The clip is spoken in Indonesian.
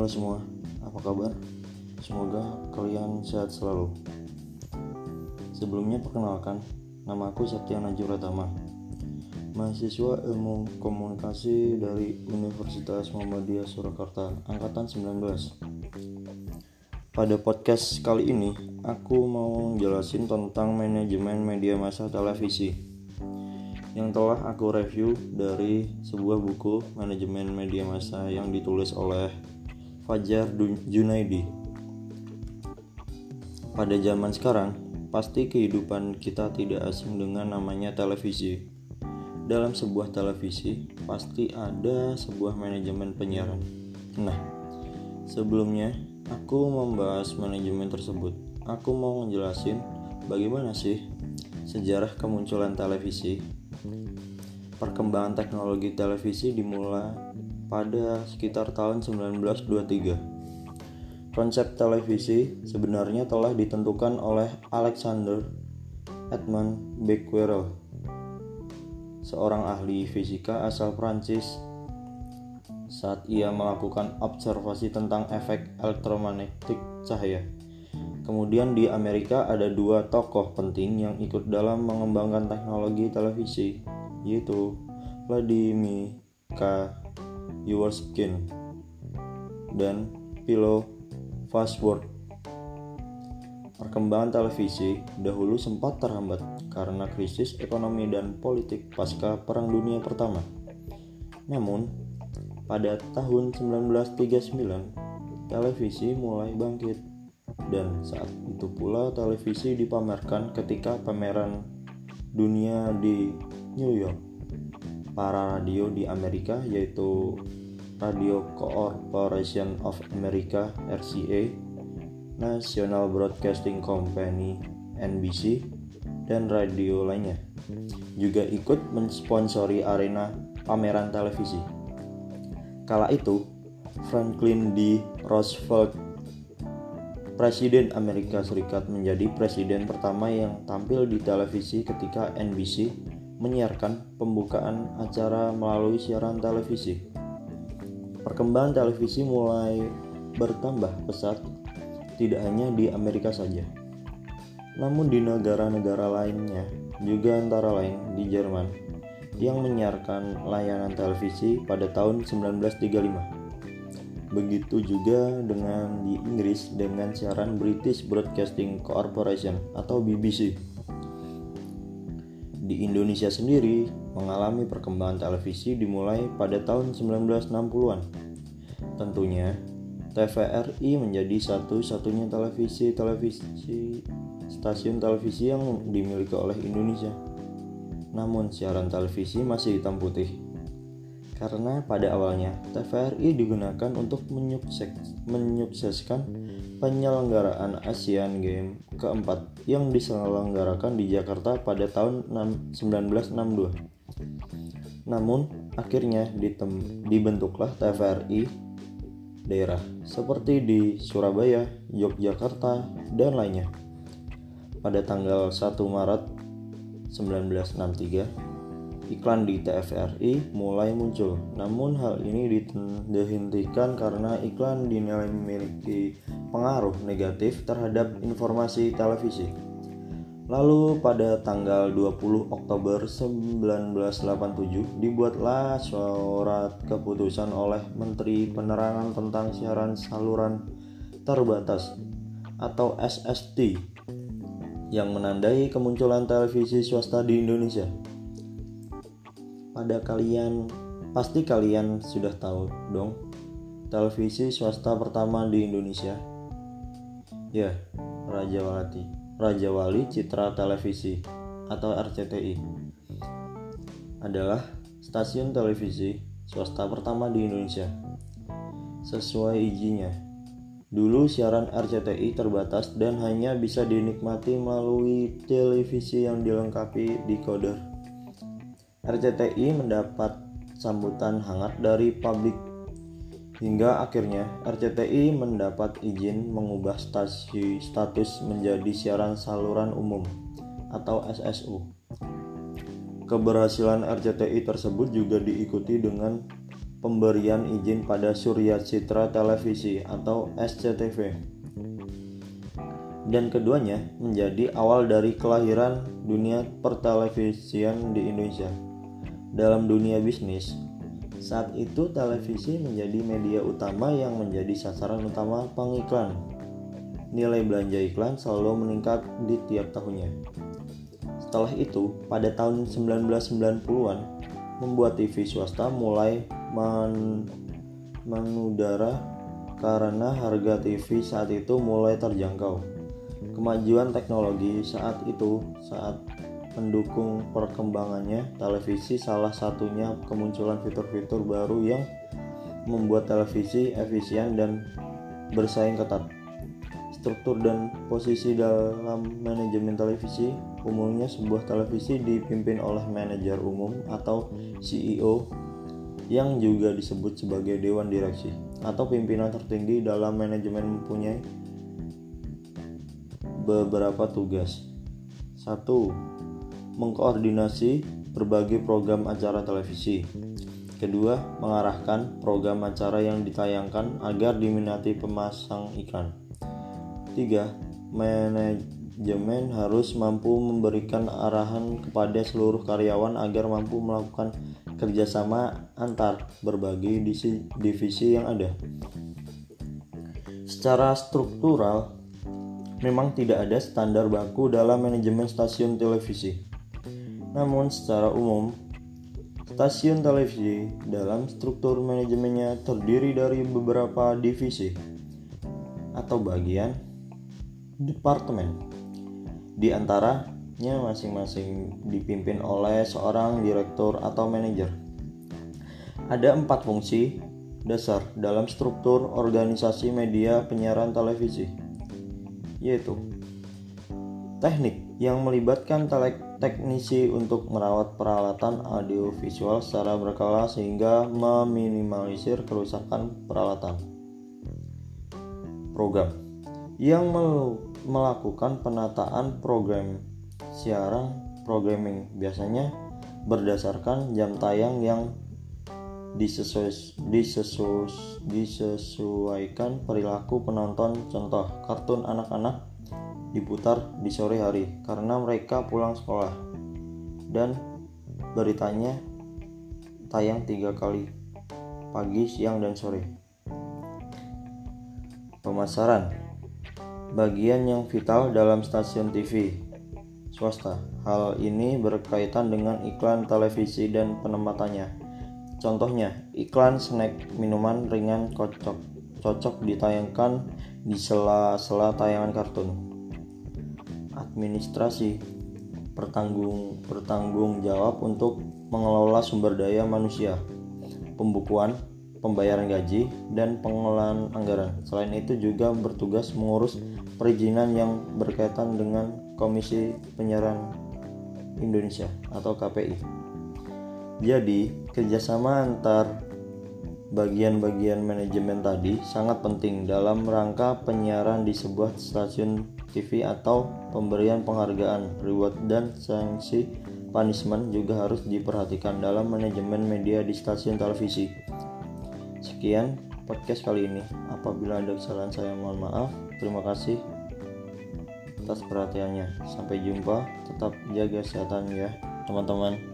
Halo semua, apa kabar? Semoga kalian sehat selalu. Sebelumnya perkenalkan, nama aku Satya Najur mahasiswa ilmu komunikasi dari Universitas Muhammadiyah Surakarta, Angkatan 19. Pada podcast kali ini, aku mau jelasin tentang manajemen media massa televisi yang telah aku review dari sebuah buku manajemen media massa yang ditulis oleh Fajar Junaidi. Pada zaman sekarang, pasti kehidupan kita tidak asing dengan namanya televisi. Dalam sebuah televisi, pasti ada sebuah manajemen penyiaran. Nah, sebelumnya aku membahas manajemen tersebut. Aku mau ngejelasin bagaimana sih sejarah kemunculan televisi Perkembangan teknologi televisi dimulai pada sekitar tahun 1923. Konsep televisi sebenarnya telah ditentukan oleh Alexander Edmund Becquerel, seorang ahli fisika asal Prancis saat ia melakukan observasi tentang efek elektromagnetik cahaya. Kemudian di Amerika ada dua tokoh penting yang ikut dalam mengembangkan teknologi televisi, yaitu Vladimir K. Yurskin dan Philo Fastworth. Perkembangan televisi dahulu sempat terhambat karena krisis ekonomi dan politik pasca Perang Dunia Pertama. Namun, pada tahun 1939, televisi mulai bangkit dan saat itu pula televisi dipamerkan ketika pameran dunia di New York. Para radio di Amerika yaitu Radio Corporation of America RCA, National Broadcasting Company NBC, dan radio lainnya juga ikut mensponsori arena pameran televisi. Kala itu, Franklin D. Roosevelt Presiden Amerika Serikat menjadi presiden pertama yang tampil di televisi ketika NBC menyiarkan pembukaan acara melalui siaran televisi. Perkembangan televisi mulai bertambah pesat tidak hanya di Amerika saja, namun di negara-negara lainnya juga antara lain di Jerman yang menyiarkan layanan televisi pada tahun 1935. Begitu juga dengan di Inggris dengan siaran British Broadcasting Corporation atau BBC. Di Indonesia sendiri mengalami perkembangan televisi dimulai pada tahun 1960-an. Tentunya TVRI menjadi satu-satunya televisi televisi stasiun televisi yang dimiliki oleh Indonesia. Namun siaran televisi masih hitam putih karena pada awalnya TVRI digunakan untuk menyukses, menyukseskan penyelenggaraan Asian Games keempat yang diselenggarakan di Jakarta pada tahun 1962. Namun, akhirnya dibentuklah TVRI daerah seperti di Surabaya, Yogyakarta, dan lainnya. Pada tanggal 1 Maret 1963, iklan di TVRI mulai muncul. Namun hal ini dihentikan karena iklan dinilai memiliki pengaruh negatif terhadap informasi televisi. Lalu pada tanggal 20 Oktober 1987 dibuatlah surat keputusan oleh Menteri Penerangan tentang siaran saluran terbatas atau SST yang menandai kemunculan televisi swasta di Indonesia pada kalian pasti kalian sudah tahu dong televisi swasta pertama di Indonesia ya Raja Wali Raja Wali Citra Televisi atau RCTI adalah stasiun televisi swasta pertama di Indonesia sesuai izinnya Dulu siaran RCTI terbatas dan hanya bisa dinikmati melalui televisi yang dilengkapi decoder. RCTI mendapat sambutan hangat dari publik hingga akhirnya RCTI mendapat izin mengubah stasi, status menjadi siaran saluran umum atau SSU. Keberhasilan RCTI tersebut juga diikuti dengan pemberian izin pada Surya Citra Televisi atau SCTV. Dan keduanya menjadi awal dari kelahiran dunia pertelevisian di Indonesia. Dalam dunia bisnis, saat itu televisi menjadi media utama yang menjadi sasaran utama pengiklan. Nilai belanja iklan selalu meningkat di tiap tahunnya. Setelah itu, pada tahun 1990-an, membuat TV swasta mulai men menudara karena harga TV saat itu mulai terjangkau. Kemajuan teknologi saat itu saat mendukung perkembangannya televisi salah satunya kemunculan fitur-fitur baru yang membuat televisi efisien dan bersaing ketat. Struktur dan posisi dalam manajemen televisi umumnya sebuah televisi dipimpin oleh manajer umum atau CEO yang juga disebut sebagai dewan direksi atau pimpinan tertinggi dalam manajemen mempunyai beberapa tugas. 1 mengkoordinasi berbagai program acara televisi. Kedua, mengarahkan program acara yang ditayangkan agar diminati pemasang iklan. Tiga, manajemen harus mampu memberikan arahan kepada seluruh karyawan agar mampu melakukan kerjasama antar berbagai divisi yang ada. Secara struktural, memang tidak ada standar baku dalam manajemen stasiun televisi. Namun secara umum, stasiun televisi dalam struktur manajemennya terdiri dari beberapa divisi atau bagian departemen. Di antaranya masing-masing dipimpin oleh seorang direktur atau manajer. Ada empat fungsi dasar dalam struktur organisasi media penyiaran televisi, yaitu teknik yang melibatkan teknisi untuk merawat peralatan audiovisual secara berkala sehingga meminimalisir kerusakan peralatan. Program yang melakukan penataan program siaran programming biasanya berdasarkan jam tayang yang disesuaikan perilaku penonton contoh kartun anak-anak diputar di sore hari karena mereka pulang sekolah dan beritanya tayang tiga kali pagi, siang, dan sore. Pemasaran bagian yang vital dalam stasiun TV swasta. Hal ini berkaitan dengan iklan televisi dan penempatannya. Contohnya, iklan snack minuman ringan cocok cocok ditayangkan di sela-sela tayangan kartun administrasi bertanggung bertanggung jawab untuk mengelola sumber daya manusia, pembukuan, pembayaran gaji, dan pengelolaan anggaran. Selain itu juga bertugas mengurus perizinan yang berkaitan dengan Komisi Penyiaran Indonesia atau KPI. Jadi, kerjasama antar bagian-bagian manajemen tadi sangat penting dalam rangka penyiaran di sebuah stasiun TV atau pemberian penghargaan, reward dan sanksi punishment juga harus diperhatikan dalam manajemen media di stasiun televisi. Sekian podcast kali ini. Apabila ada kesalahan saya mohon maaf. Terima kasih atas perhatiannya. Sampai jumpa. Tetap jaga kesehatan ya, teman-teman.